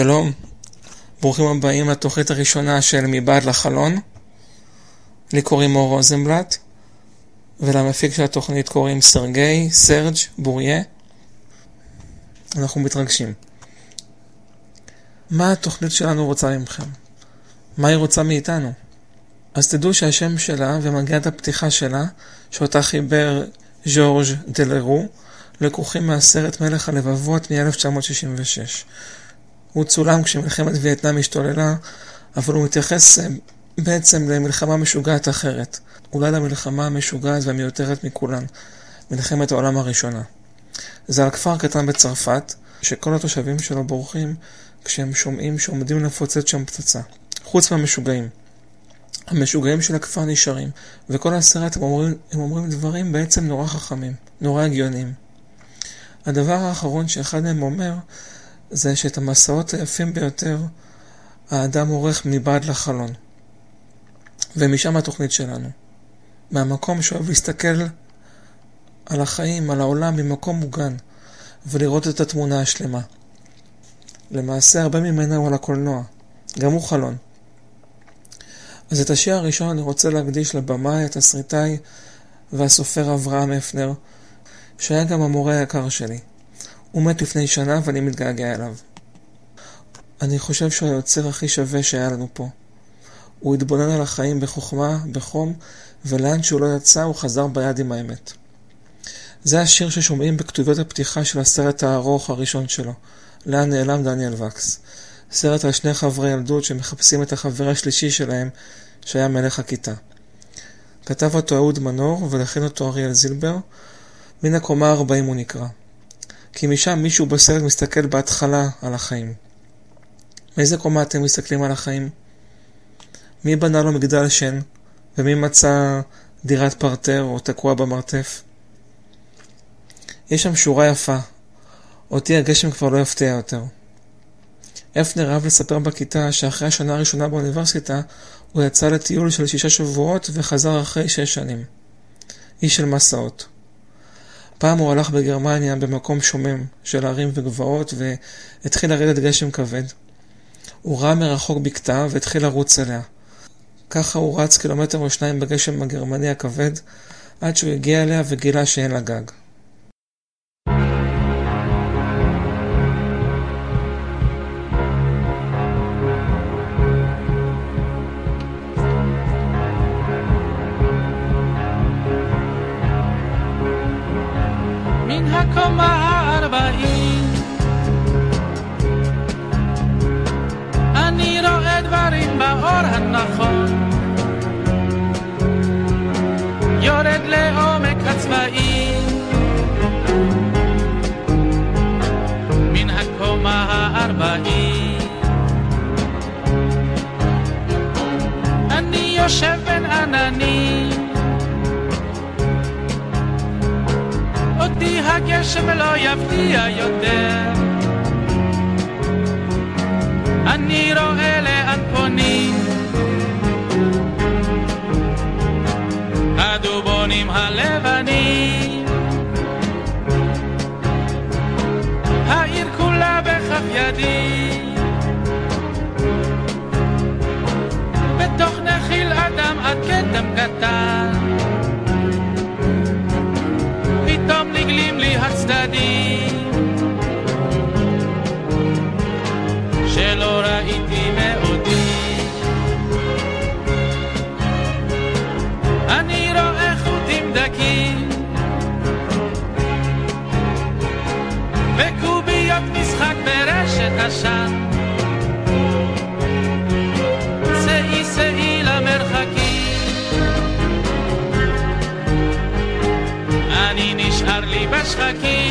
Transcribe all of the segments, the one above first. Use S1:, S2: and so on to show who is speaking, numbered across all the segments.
S1: שלום, ברוכים הבאים לתוכנית הראשונה של מבעד לחלון. לי קוראים אור רוזנבלט, ולמפיק של התוכנית קוראים סרגי, סרג', בוריה. אנחנו מתרגשים. מה התוכנית שלנו רוצה ממכם? מה היא רוצה מאיתנו? אז תדעו שהשם שלה ומגיעת הפתיחה שלה, שאותה חיבר ז'ורג' דלרו, לקוחים מהסרט מלך הלבבות מ-1966. הוא צולם כשמלחמת וייטנאם השתוללה, אבל הוא מתייחס אה, בעצם למלחמה משוגעת אחרת. אולי למלחמה המשוגעת והמיותרת מכולן, מלחמת העולם הראשונה. זה על כפר קטן בצרפת, שכל התושבים שלו בורחים כשהם שומעים שעומדים לפוצץ שם פצצה. חוץ מהמשוגעים. המשוגעים של הכפר נשארים, וכל הסרט הם אומרים, הם אומרים דברים בעצם נורא חכמים, נורא הגיוניים. הדבר האחרון שאחד מהם אומר, זה שאת המסעות היפים ביותר האדם עורך מבעד לחלון. ומשם התוכנית שלנו. מהמקום שאוהב להסתכל על החיים, על העולם, ממקום מוגן, ולראות את התמונה השלמה. למעשה הרבה ממנה הוא על הקולנוע, גם הוא חלון. אז את השיר הראשון אני רוצה להקדיש לבמאי, התסריטאי והסופר אברהם הפנר, שהיה גם המורה היקר שלי. הוא מת לפני שנה ואני מתגעגע אליו. אני חושב שהוא היוצר הכי שווה שהיה לנו פה. הוא התבונן על החיים בחוכמה, בחום, ולאן שהוא לא יצא הוא חזר ביד עם האמת. זה השיר ששומעים בכתוביות הפתיחה של הסרט הארוך הראשון שלו, לאן נעלם דניאל וקס. סרט על שני חברי ילדות שמחפשים את החבר השלישי שלהם, שהיה מלך הכיתה. כתב אותו אהוד מנור ולכן אותו אריאל זילבר, מן הקומה ה-40 הוא נקרא. כי משם מישהו בסרט מסתכל בהתחלה על החיים. מאיזה קומה אתם מסתכלים על החיים? מי בנה לו מגדל שן? ומי מצא דירת פרטר או תקוע במרתף? יש שם שורה יפה. אותי הגשם כבר לא יפתיע יותר. אפנר אהב לספר בכיתה שאחרי השנה הראשונה באוניברסיטה הוא יצא לטיול של שישה שבועות וחזר אחרי שש שנים. איש של מסעות. פעם הוא הלך בגרמניה במקום שומם של הרים וגבעות והתחיל לרדת גשם כבד. הוא ראה מרחוק בקתה והתחיל לרוץ אליה. ככה הוא רץ קילומטר או שניים בגשם הגרמני הכבד עד שהוא הגיע אליה וגילה שאין לה גג.
S2: הגשם לא יפתיע יותר. אני רואה לאן פונים. הדובונים הלבנים. העיר כולה בכף ידי בתוך נחיל אדם עד כתם קטן. נגלים לי הצדדים. שלא ראיתי מעודי אני רואה חוטים דקים. וקוביות משחק ברשת עשן hurricane.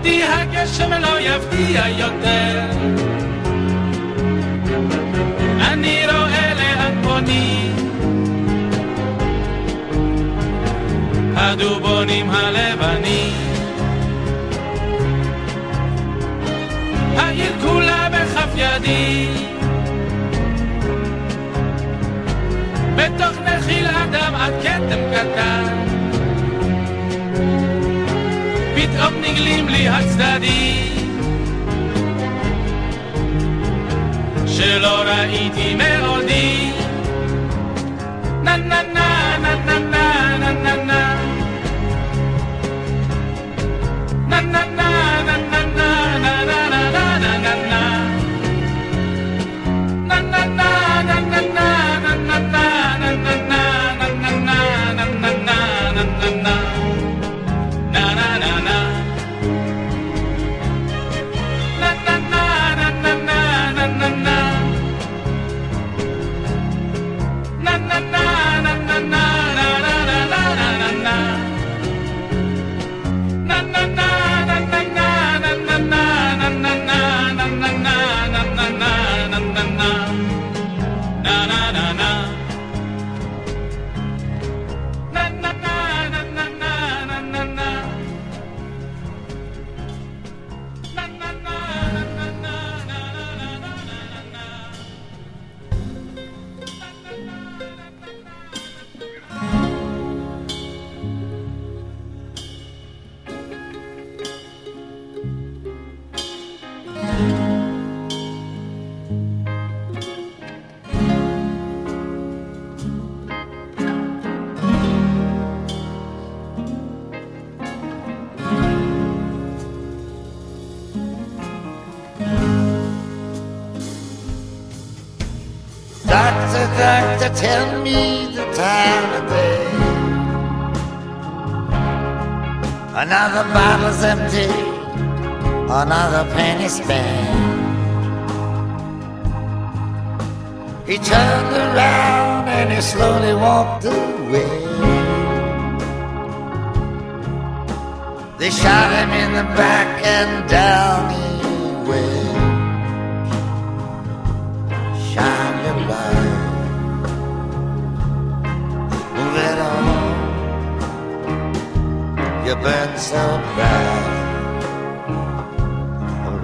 S2: אותי הגשם לא יפתיע יותר. אני רואה לאן פונים. הדובונים הלבנים. העיר כולה בכף ידי. בתוך נחיל אדם עד כתם קטן. פתאום נגלים לי הצדדים שלא ראיתי מעודי. נה נה נה נה נה נה נה נה נה נה נה נה נה נה
S3: Doctor, tell me the time of day. Another bottle's empty, another penny spent. He turned around and he slowly walked away. They shot him in the back and down Burn so bright,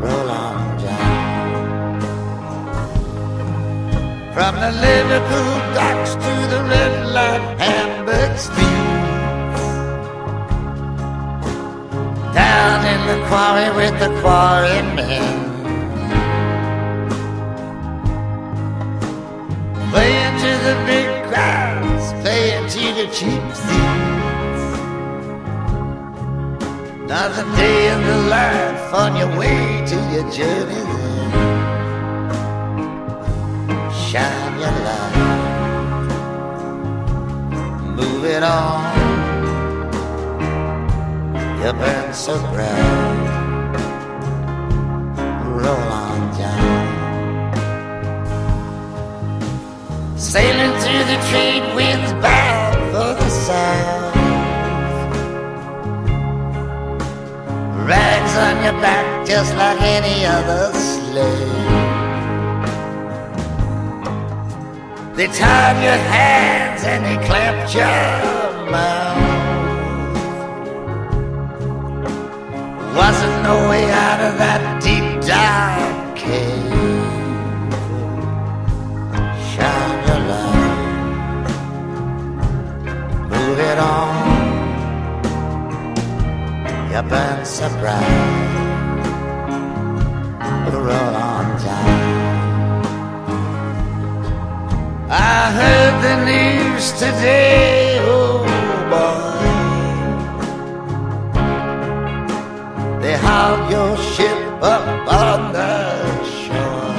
S3: roll on down. From the Liverpool docks to the red light Hamburg streets. Down in the quarry with the quarrymen. Playing to the big crowds, playing to the cheap seats. Another day in the life on your way to your journey. Shine your light, move it on. You burn so bright, roll on down. Sailing through the trade winds bound your back just like any other slave. They tied your hands and they clamped your mouth. Wasn't no way out of that deep dark cave. Shine your light, move it on. You burn so bright, roll on down. I heard the news today, oh boy. They hauled your ship up on the shore.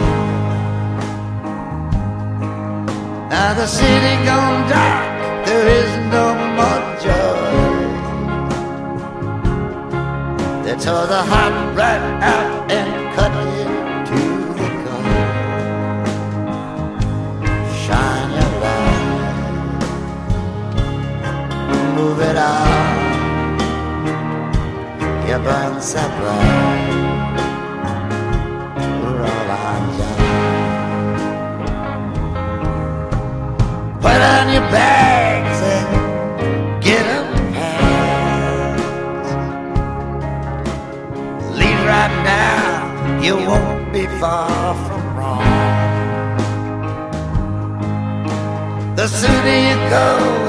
S3: Now the city gone dark, there is no tore the heart right out and cut it to the core. Shine your light, move it on. You burn so bright. Roll on, John. Put on your bag. You won't be far from wrong. The sooner you go,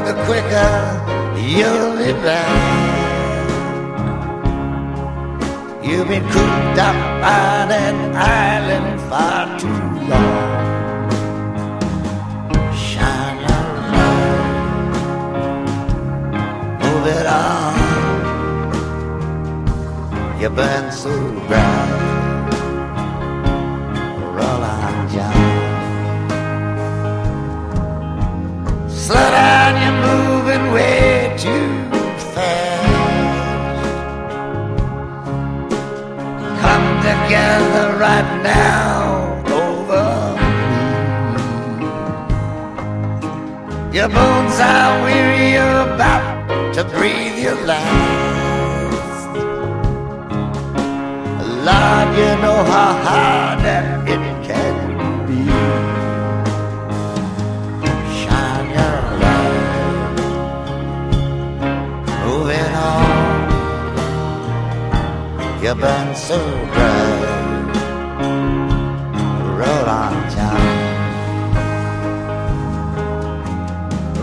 S3: the quicker you'll be back. You've been cooped up on an island far too long. Move it on. You burn so bright. Slow down, you're moving way too fast. Come together right now over me. Your bones are weary, you're about to breathe your last. Lord, you know how hard that it You burn so bright. Roll on, John.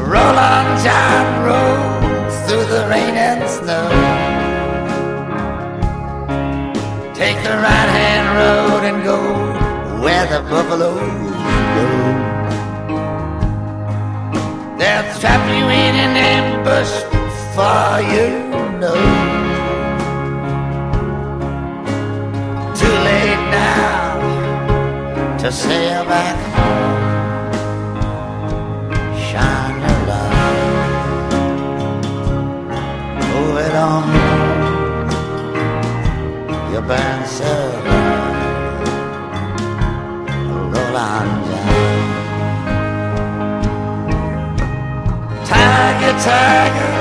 S3: Roll on, John, roll through the rain and snow. Take the right hand road and go where the buffaloes go. They'll trap you in an ambush before you know. To sail back home. Shine your light, move it on. You burn so bright, roll on down. Tiger, tiger,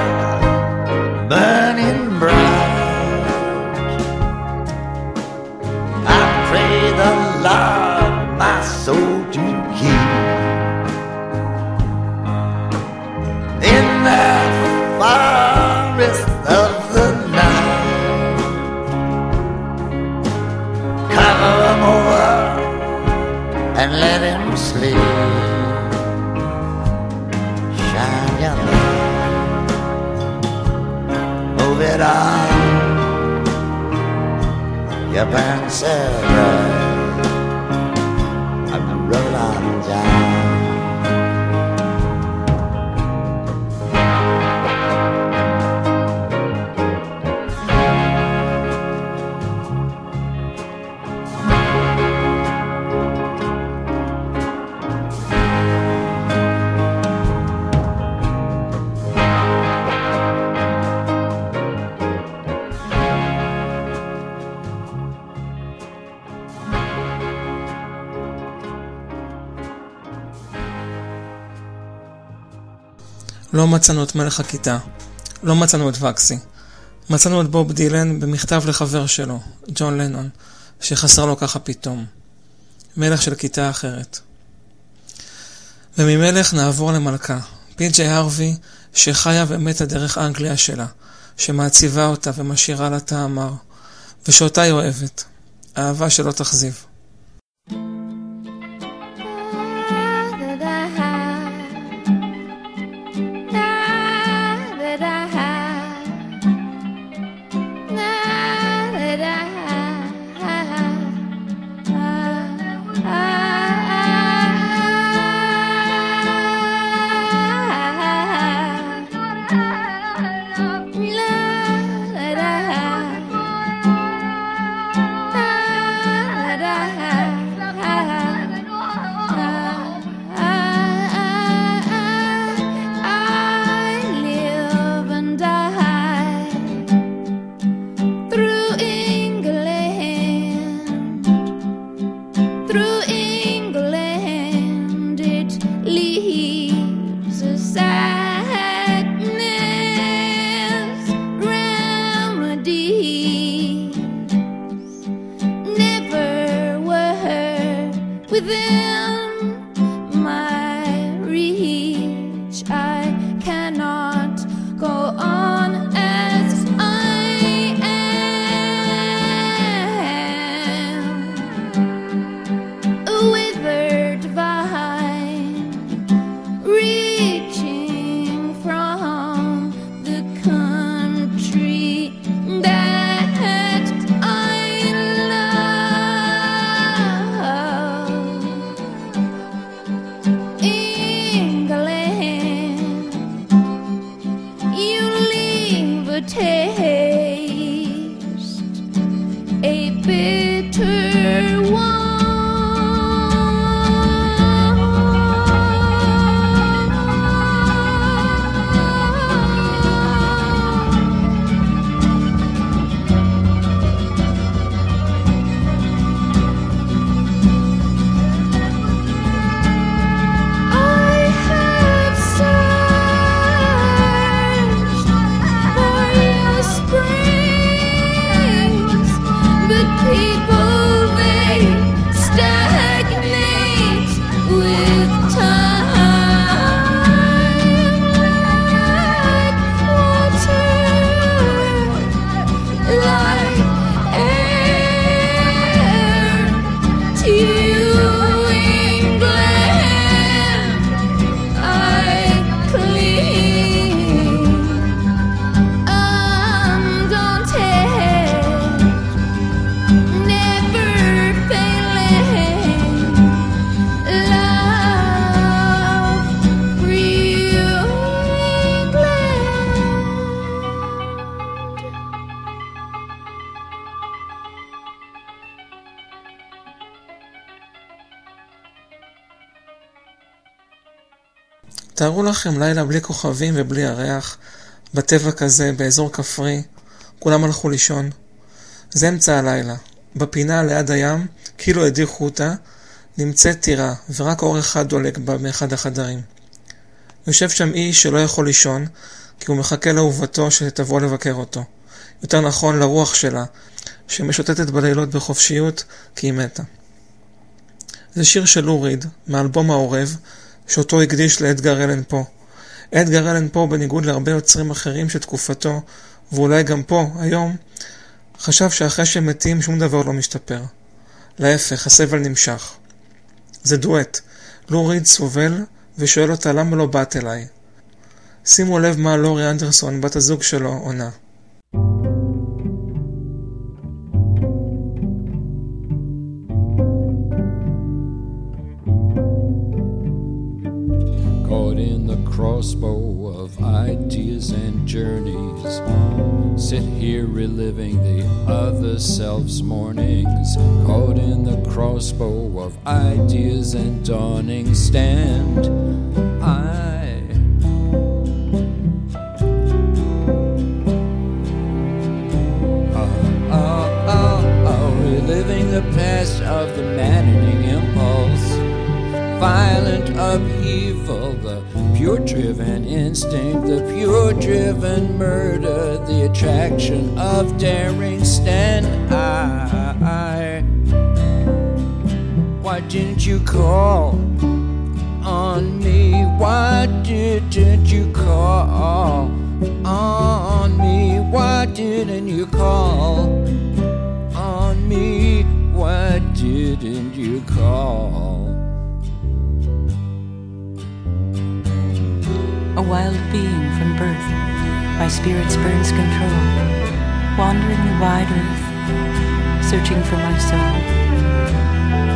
S3: Sarah.
S1: לא מצאנו את מלך הכיתה. לא מצאנו את וקסי. מצאנו את בוב דילן במכתב לחבר שלו, ג'ון לנון, שחסר לו ככה פתאום. מלך של כיתה אחרת. וממלך נעבור למלכה, פי.ג'יי הרווי, שחיה ומתה דרך אנגליה שלה, שמעציבה אותה ומשאירה לה טעם מר, ושאותה היא אוהבת. אהבה שלא תכזיב. תארו לכם לילה בלי כוכבים ובלי ירח, בטבע כזה, באזור כפרי, כולם הלכו לישון. זה אמצע הלילה. בפינה ליד הים, כאילו הדיחו אותה, נמצאת טירה, ורק אור אחד דולק בה מאחד החדרים. יושב שם איש שלא יכול לישון, כי הוא מחכה לאהובתו שתבוא לבקר אותו. יותר נכון, לרוח שלה, שמשוטטת בלילות בחופשיות, כי היא מתה. זה שיר של לוריד, מאלבום העורב, שאותו הקדיש לאדגר אלן פה. אדגר אלן פה, בניגוד להרבה יוצרים אחרים של תקופתו, ואולי גם פה, היום, חשב שאחרי שהם מתים שום דבר לא משתפר. להפך, הסבל נמשך. זה דואט. לוריד סובל ושואל אותה למה לא באת אליי. שימו לב מה לורי אנדרסון, בת הזוג שלו, עונה.
S4: Journeys. Sit here reliving the other self's mornings. Caught in the crossbow of ideas and dawning stand. I driven murder, the attraction of daring stand. I, why didn't you call on me? Why didn't you
S5: spirit spurns control, wandering the wide earth, searching for my soul,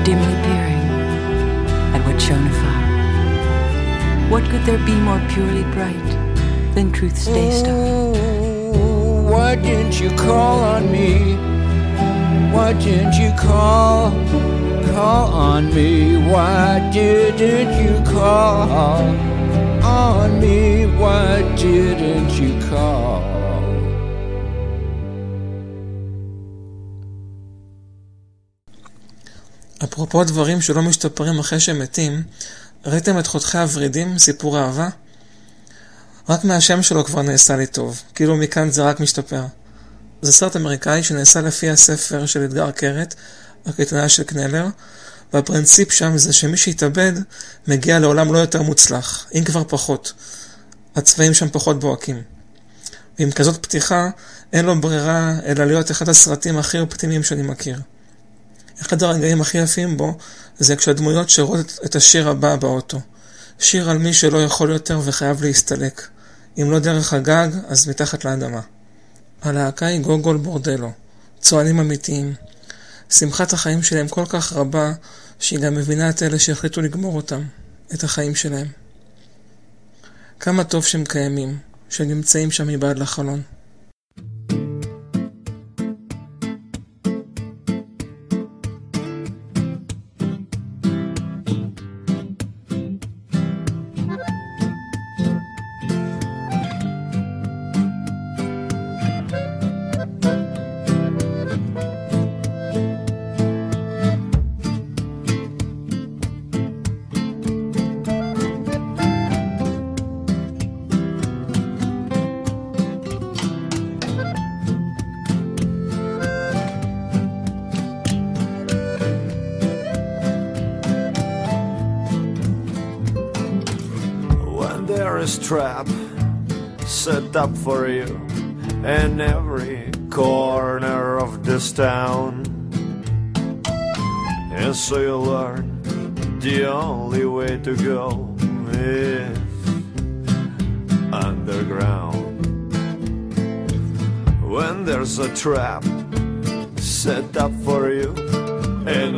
S5: dimly peering at what shone afar. What could there be more purely bright than truth's day star?
S4: Ooh, Why didn't you call on me? Why didn't you call, call on me? Why didn't you call on me? Why didn't you call?
S1: אפרופו דברים שלא משתפרים אחרי שהם מתים, ראיתם את חותכי הוורידים, סיפור אהבה? רק מהשם שלו כבר נעשה לי טוב, כאילו מכאן זה רק משתפר. זה סרט אמריקאי שנעשה לפי הספר של אתגר קרת, הקייטנה של קנלר, והפרינציפ שם זה שמי שהתאבד מגיע לעולם לא יותר מוצלח, אם כבר פחות. הצבעים שם פחות בוהקים. ועם כזאת פתיחה, אין לו ברירה אלא להיות אחד הסרטים הכי אופטימיים שאני מכיר. אחד הרגעים הכי יפים בו זה כשהדמויות שרות את השיר הבא באוטו. שיר על מי שלא יכול יותר וחייב להסתלק. אם לא דרך הגג, אז מתחת לאדמה. הלהקה היא גוגול בורדלו. צוענים אמיתיים. שמחת החיים שלהם כל כך רבה, שהיא גם מבינה את אלה שהחליטו לגמור אותם, את החיים שלהם. כמה טוב שהם קיימים, שהם נמצאים שם מבעד לחלון.
S6: For you in every corner of this town. And so you learn the only way to go is underground. When there's a trap set up for you in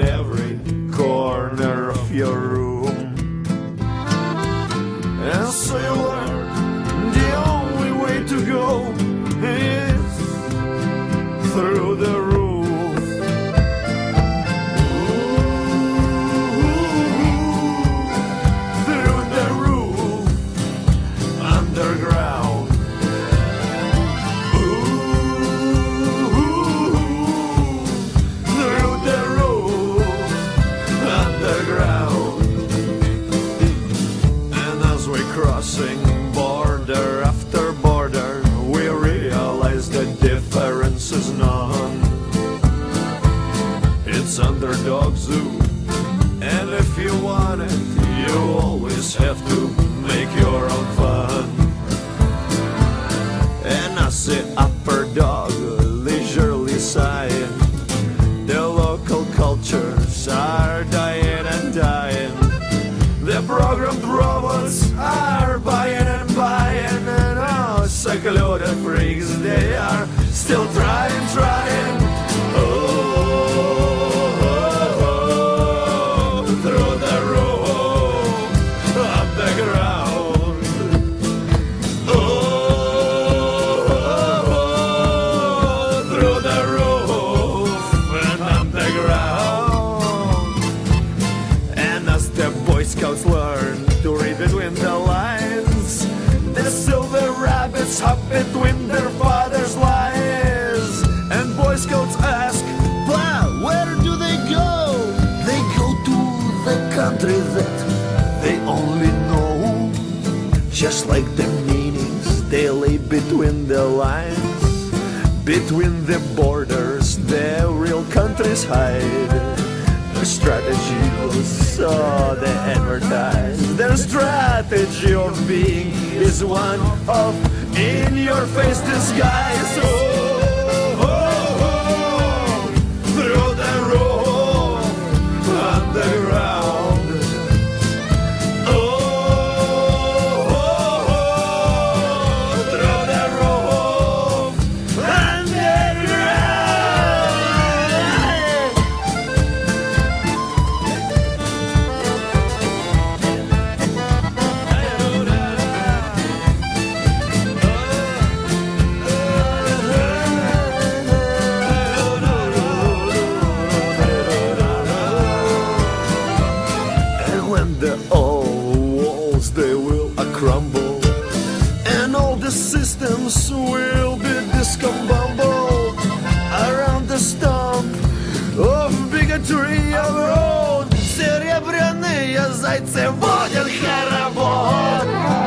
S6: between the lines. Between the borders, the real countries hide. Their strategy was so they advertise. Their strategy of being is one of in your face disguise. Oh, bigotry of road. Серебряные зайцы водят хоровод.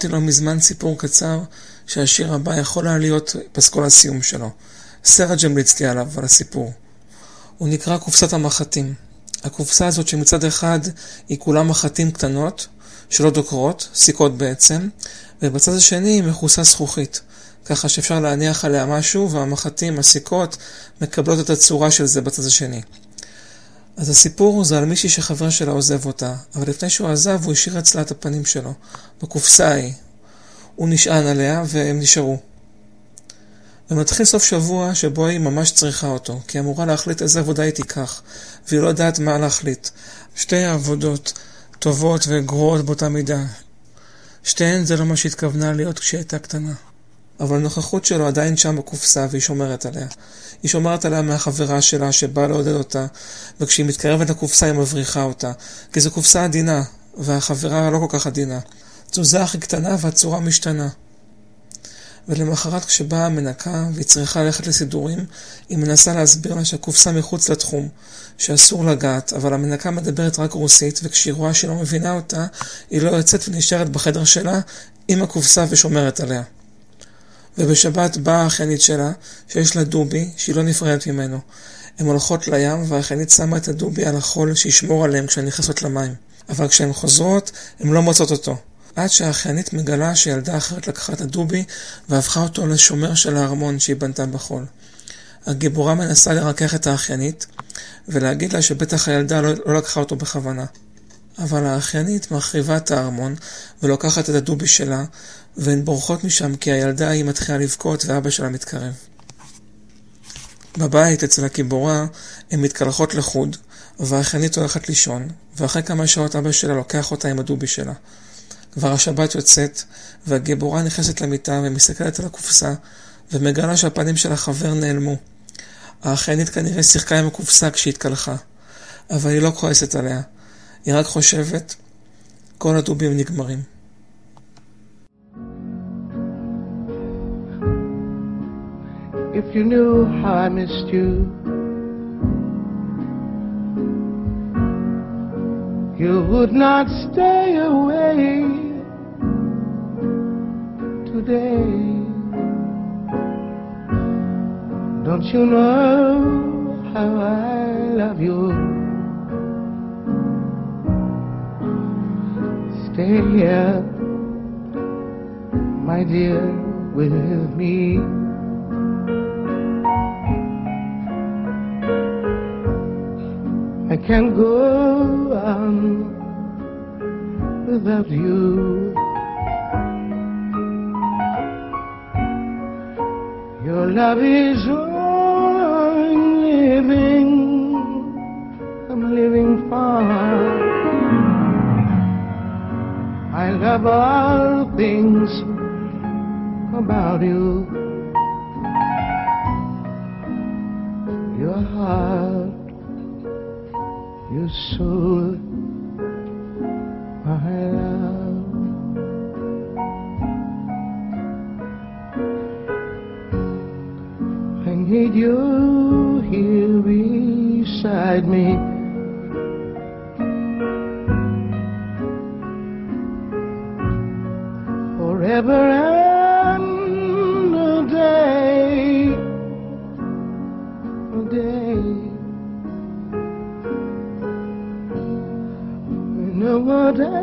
S1: קראתי לא מזמן סיפור קצר שהשיר הבא יכול היה להיות פסקול הסיום שלו. סרג' המליץ לי עליו, על הסיפור. הוא נקרא קופסת המחטים. הקופסה הזאת שמצד אחד היא כולה מחטים קטנות, שלא דוקרות, סיכות בעצם, ובצד השני היא מכוסה זכוכית. ככה שאפשר להניח עליה משהו, והמחטים, הסיכות, מקבלות את הצורה של זה בצד השני. אז הסיפור זה על מישהי שחבר שלה עוזב אותה, אבל לפני שהוא עזב הוא השאיר אצלה את הפנים שלו, בקופסה ההיא. הוא נשען עליה והם נשארו. ומתחיל סוף שבוע שבו היא ממש צריכה אותו, כי היא אמורה להחליט איזה עבודה היא תיקח, והיא לא יודעת מה להחליט. שתי העבודות טובות וגרועות באותה מידה. שתיהן זה לא מה שהתכוונה להיות כשהיא הייתה קטנה. אבל הנוכחות שלו עדיין שם בקופסה והיא שומרת עליה. היא שומרת עליה מהחברה שלה שבאה לעודד אותה, וכשהיא מתקרבת לקופסה היא מבריחה אותה. כי זו קופסה עדינה, והחברה לא כל כך עדינה. תזוזה הכי קטנה והצורה משתנה. ולמחרת כשבאה המנקה והיא צריכה ללכת לסידורים, היא מנסה להסביר לה שהקופסה מחוץ לתחום, שאסור לגעת, אבל המנקה מדברת רק רוסית, וכשהיא רואה שהיא לא מבינה אותה, היא לא יוצאת ונשארת בחדר שלה עם הקופסה ושומרת עליה. ובשבת באה האחיינית שלה, שיש לה דובי, שהיא לא נפרדת ממנו. הן הולכות לים, והאחיינית שמה את הדובי על החול שישמור עליהן כשהן נכנסות למים. אבל כשהן חוזרות, הן לא מוצאות אותו. עד שהאחיינית מגלה שילדה אחרת לקחה את הדובי והפכה אותו לשומר של הארמון שהיא בנתה בחול. הגיבורה מנסה לרכך את האחיינית ולהגיד לה שבטח הילדה לא, לא לקחה אותו בכוונה. אבל האחיינית מחריבה את הארמון ולוקחת את הדובי שלה והן בורחות משם כי הילדה היא מתחילה לבכות ואבא שלה מתקרב. בבית אצל הגיבורה הן מתקלחות לחוד והאחיינית הולכת לישון ואחרי כמה שעות אבא שלה לוקח אותה עם הדובי שלה. כבר השבת יוצאת, והגיבורה נכנסת למיטה ומסתכלת על הקופסה, ומגלה שהפנים של החבר נעלמו. האחיינית כנראה שיחקה עם הקופסה כשהתקלחה, אבל היא לא כועסת עליה. היא רק חושבת, כל הדובים נגמרים.
S7: If you knew how I missed you, you would not stay away today. Don't you know how I love you? Stay here, my dear, with me. I can't go on without you. Your love is all I'm living, I'm living for. I love all things about you. Your heart soul, my love. I need you here beside me. Forever But I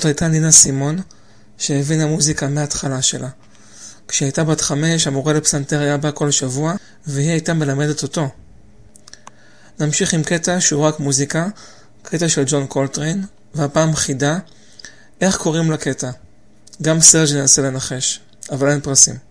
S1: זאת הייתה נינה סימון, שהבינה מוזיקה מההתחלה שלה. כשהייתה בת חמש, המורה לפסנתר היה בא כל שבוע, והיא הייתה מלמדת אותו. נמשיך עם קטע שהוא רק מוזיקה, קטע של ג'ון קולטריין, והפעם חידה, איך קוראים לקטע? גם סרג' ננסה לנחש, אבל אין פרסים.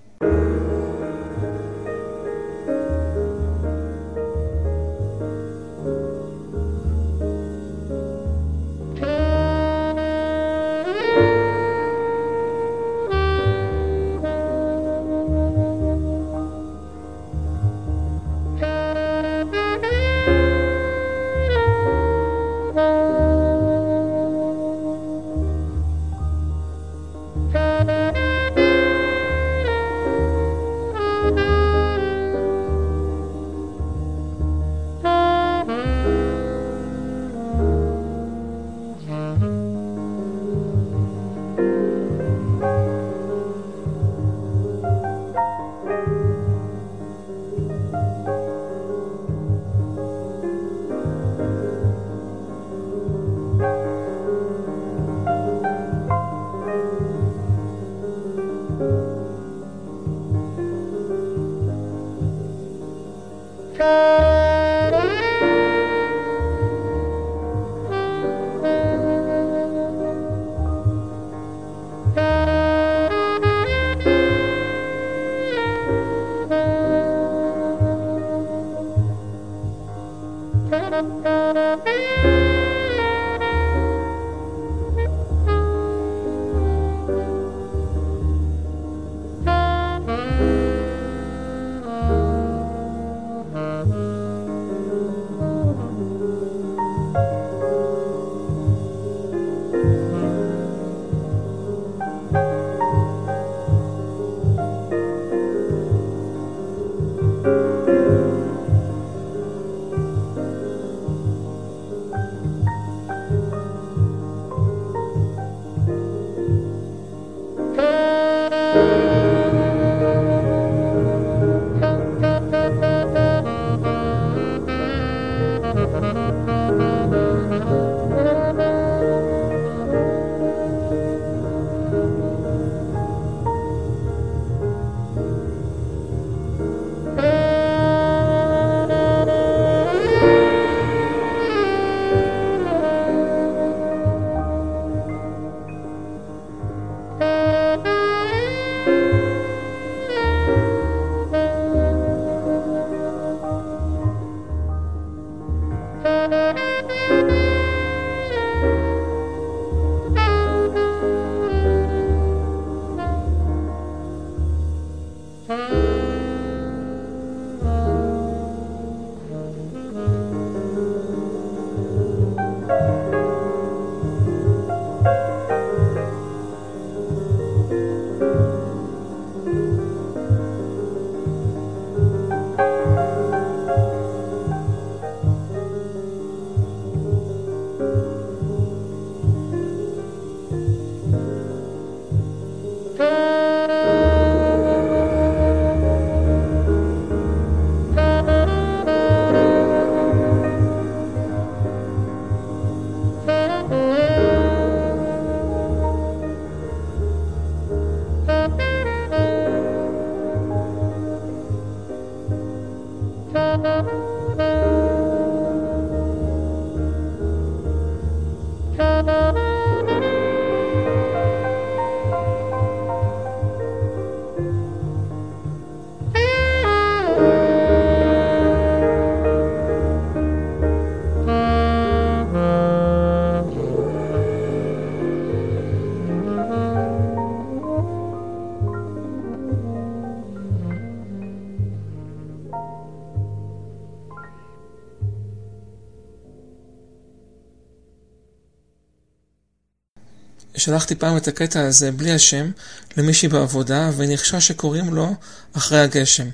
S1: שלחתי פעם את הקטע הזה בלי השם למישהי בעבודה, ונחשה שקוראים לו אחרי הגשם.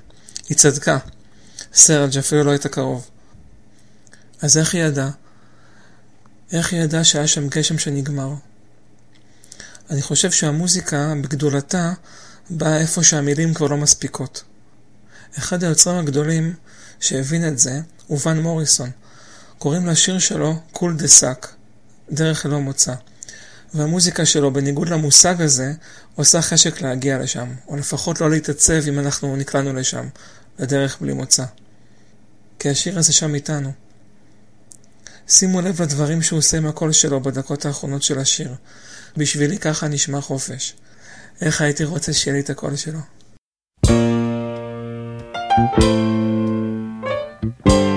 S1: היא צדקה. סרג' אפילו לא הייתה קרוב. אז איך היא ידעה? איך היא ידעה שהיה שם גשם שנגמר? אני חושב שהמוזיקה בגדולתה באה איפה שהמילים כבר לא מספיקות. אחד היוצרים הגדולים שהבין את זה הוא ון מוריסון. קוראים לשיר שלו Cul de Sac, דרך ללא מוצא. והמוזיקה שלו, בניגוד למושג הזה, עושה חשק להגיע לשם, או לפחות לא להתעצב אם אנחנו נקלענו לשם, לדרך בלי מוצא. כי השיר הזה שם איתנו. שימו לב לדברים שהוא עושה עם הקול שלו בדקות האחרונות של השיר. בשבילי ככה נשמע חופש. איך הייתי רוצה שיהיה לי את הקול שלו.
S8: In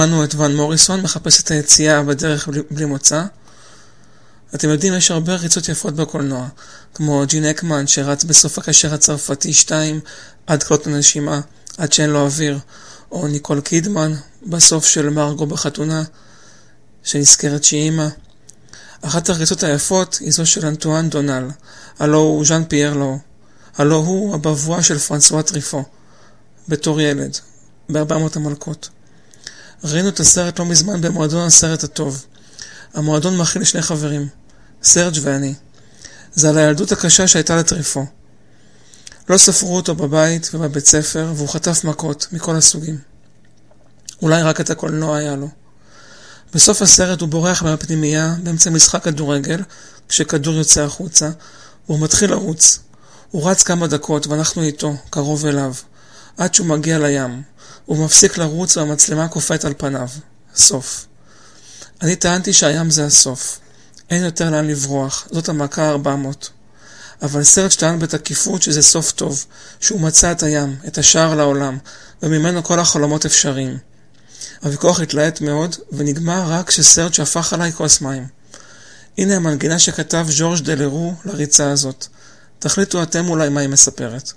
S1: שמענו את ון מוריסון מחפש את היציאה בדרך בלי, בלי מוצא. אתם יודעים, יש הרבה ריצות יפות בקולנוע, כמו ג'ין אקמן שרץ בסוף הקשר הצרפתי 2 עד כלות הנשימה, עד שאין לו אוויר, או ניקול קידמן בסוף של מרגו בחתונה, שנזכרת שהיא אימא. אחת הריצות היפות היא זו של אנטואן דונל, הלו הוא ז'אן פייר הלו הוא הבבואה של פרנסואה טריפו, בתור ילד, ב-400 המלכות. ראינו את הסרט לא מזמן במועדון הסרט הטוב. המועדון מכיל שני חברים, סרג' ואני. זה על הילדות הקשה שהייתה לטריפו. לא ספרו אותו בבית ובבית ספר, והוא חטף מכות מכל הסוגים. אולי רק את הקולנוע היה לו. בסוף הסרט הוא בורח מהפנימייה באמצע משחק כדורגל, כשכדור יוצא החוצה, והוא מתחיל לרוץ. הוא רץ כמה דקות ואנחנו איתו, קרוב אליו, עד שהוא מגיע לים. הוא מפסיק לרוץ והמצלמה קופאת על פניו. סוף. אני טענתי שהים זה הסוף. אין יותר לאן לברוח, זאת המכה ה-400. אבל סרט שטען בתקיפות שזה סוף טוב, שהוא מצא את הים, את השער לעולם, וממנו כל החלומות אפשריים. הוויכוח התלהט מאוד, ונגמר רק כשסרט שהפך עליי כוס מים. הנה המנגינה שכתב ז'ורג' דלרו לריצה הזאת. תחליטו אתם אולי מה היא מספרת.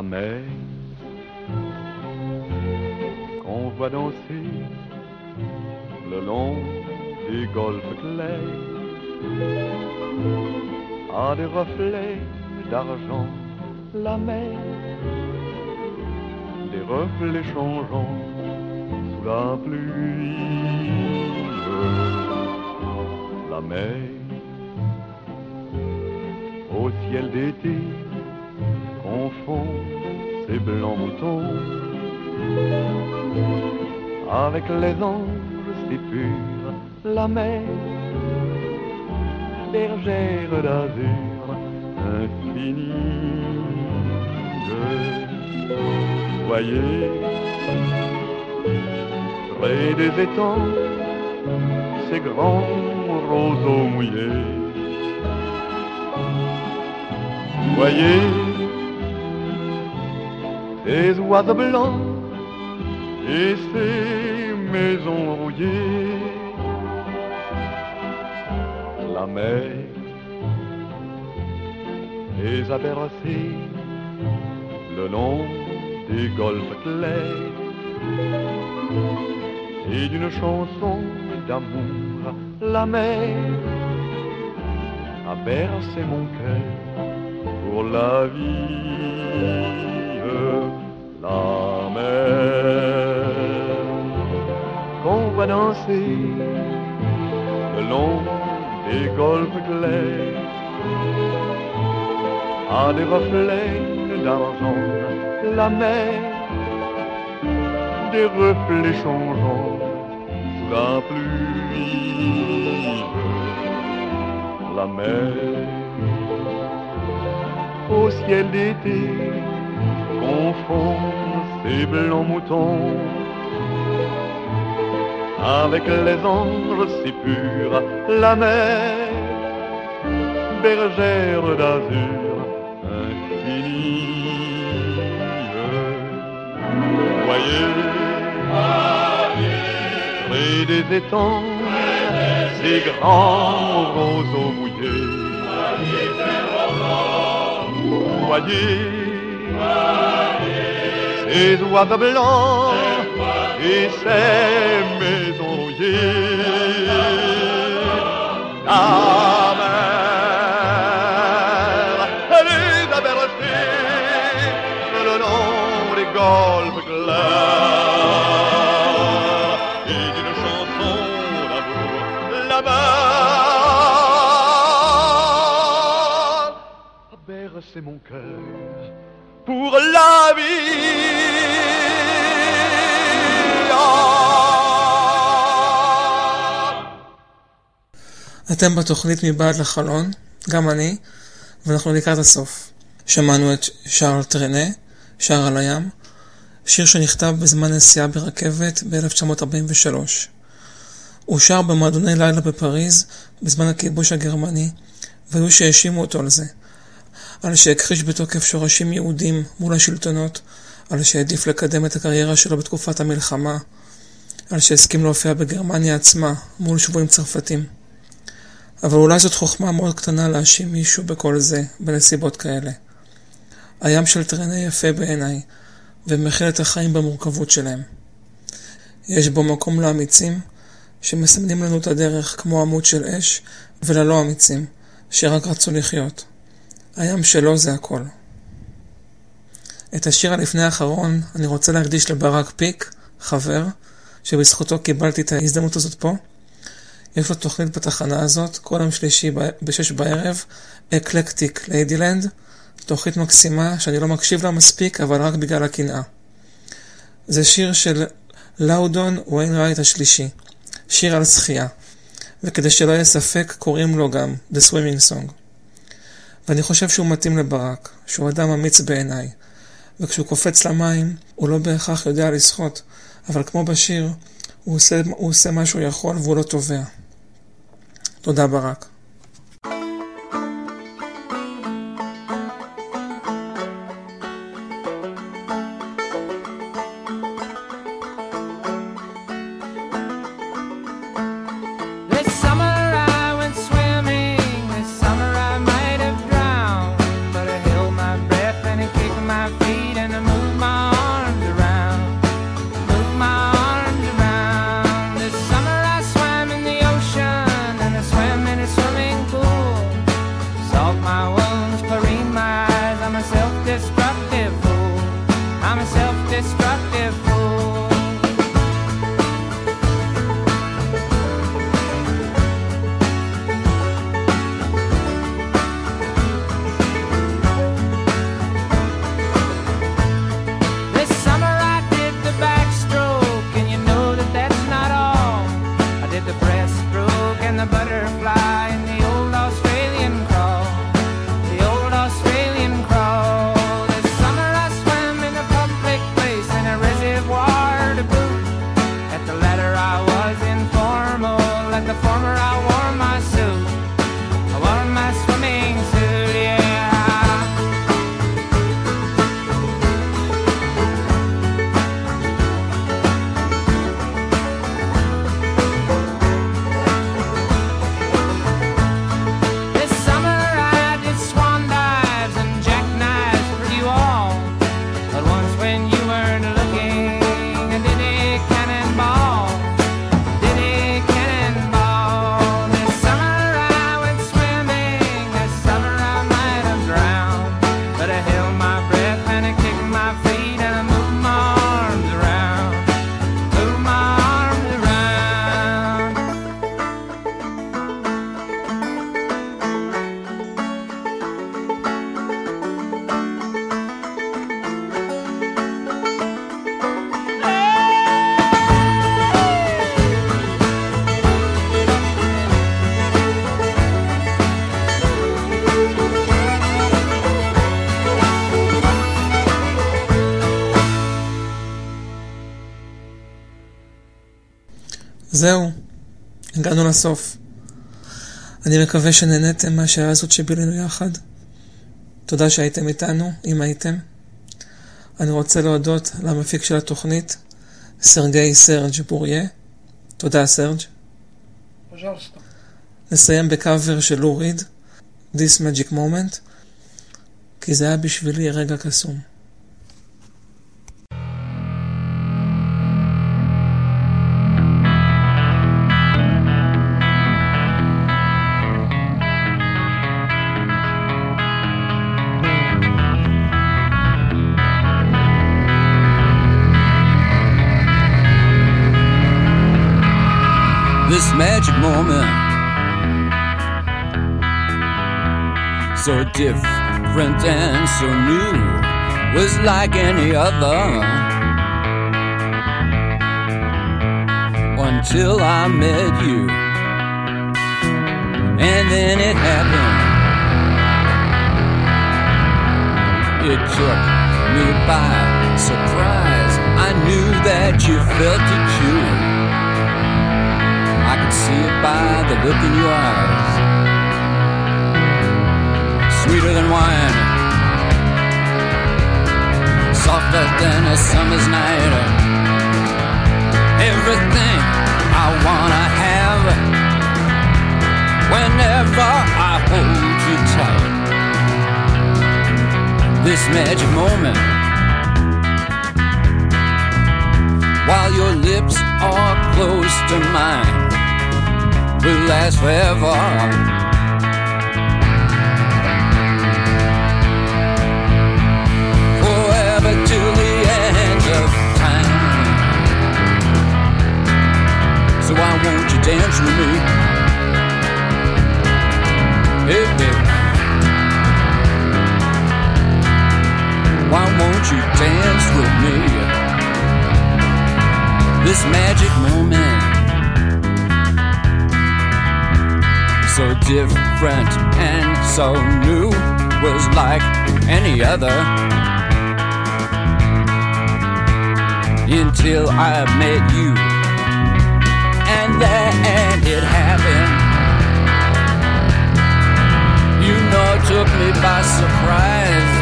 S9: La mer qu'on voit danser le long des golfes clairs a des reflets d'argent la mer. Des reflets changeants sous la pluie. La mer. Au ciel d'été ses blancs moutons avec les anges si purs, la mer, bergère d'azur infinie. Voyez, près des étangs, ces grands roseaux mouillés. Voyez, ces oiseaux blancs et ces maisons rouillées. La mer les a bercés le long des golfes clairs et d'une chanson d'amour, la mer a bercé mon cœur pour la vie. La mer qu'on voit danser le long des golfes clairs a des reflets d'argent. La mer des reflets changeants sous la pluie. La mer au ciel d'été confond ses blancs moutons avec les anges si purs, la mer, bergère d'azur infinie. Voyez, près des étangs, ces grands roseaux mouillés. Voyez, ces oiseaux blancs et ces maisons rouillées. La mer, elle les a bercés le long des golfes clairs et d'une chanson d'amour là-bas a bercé mon cœur pour la vie.
S1: אתם בתוכנית מבעד לחלון, גם אני, ואנחנו לקראת הסוף. שמענו את שרל טרנה, שר על הים, שיר שנכתב בזמן נסיעה ברכבת ב-1943. הוא שר במועדוני לילה בפריז בזמן הכיבוש הגרמני, והיו שהאשימו אותו על זה. על שהכחיש בתוקף שורשים יהודים מול השלטונות, על שהעדיף לקדם את הקריירה שלו בתקופת המלחמה, על שהסכים להופיע בגרמניה עצמה מול שבויים צרפתים. אבל אולי זאת חוכמה מאוד קטנה להאשים מישהו בכל זה, בנסיבות כאלה. הים של טרנה יפה בעיניי, ומכיל את החיים במורכבות שלהם. יש בו מקום לאמיצים, שמסמנים לנו את הדרך כמו עמוד של אש, וללא אמיצים, שרק רצו לחיות. הים שלו זה הכל. את השיר הלפני האחרון אני רוצה להקדיש לברק פיק, חבר, שבזכותו קיבלתי את ההזדמנות הזאת פה. יש לו תוכנית בתחנה הזאת, כל יום שלישי בשש בערב, Eclectic Ladyland, תוכנית מקסימה שאני לא מקשיב לה מספיק, אבל רק בגלל הקנאה. זה שיר של לאודון ויינרייט השלישי, שיר על שחייה, וכדי שלא יהיה ספק קוראים לו גם The Swimming Song. ואני חושב שהוא מתאים לברק, שהוא אדם אמיץ בעיניי, וכשהוא קופץ למים הוא לא בהכרח יודע לשחות, אבל כמו בשיר, הוא עושה, הוא עושה מה שהוא יכול והוא לא טובע. תודה ברק.
S10: self-destructive. I'm a self-destructive.
S1: זהו, הגענו לסוף. אני מקווה שנהניתם מהשעה הזאת שבילינו יחד. תודה שהייתם איתנו, אם הייתם. אני רוצה להודות למפיק של התוכנית, סרגי סרג' בוריה. תודה, סרג'. נסיים בקאבר של לו ריד, This Magic Moment, כי זה היה בשבילי רגע קסום.
S4: Magic moment. So different and so new, was like any other. Until I met you, and then it happened. It took me by surprise. I knew that you felt it too. See it by the look in your eyes. Sweeter than wine, softer than a summer's night. Everything I wanna have whenever I hold you tight. This magic moment. While your lips are close to mine will last forever. Forever till the end of time. So why won't you dance with me? Hey, baby. Why won't you dance with me? This magic moment. Different and so new was like any other. Until I met you. And then it happened. You know it took me by surprise.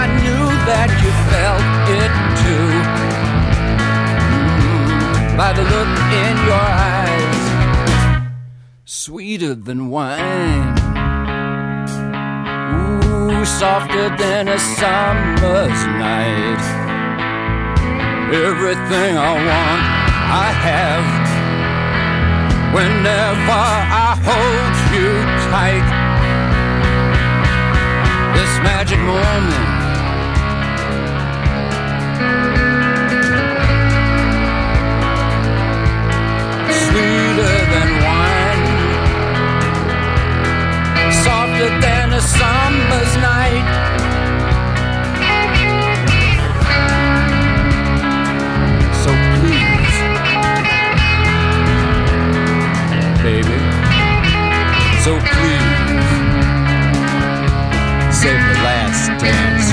S4: I knew that you felt it too. Mm, by the look in your eyes sweeter than wine. Ooh, softer than a summer's night. Everything I want, I have. Whenever I hold you tight, this magic moment. Sweeter a summer's night. So please, baby, so please, save the last dance.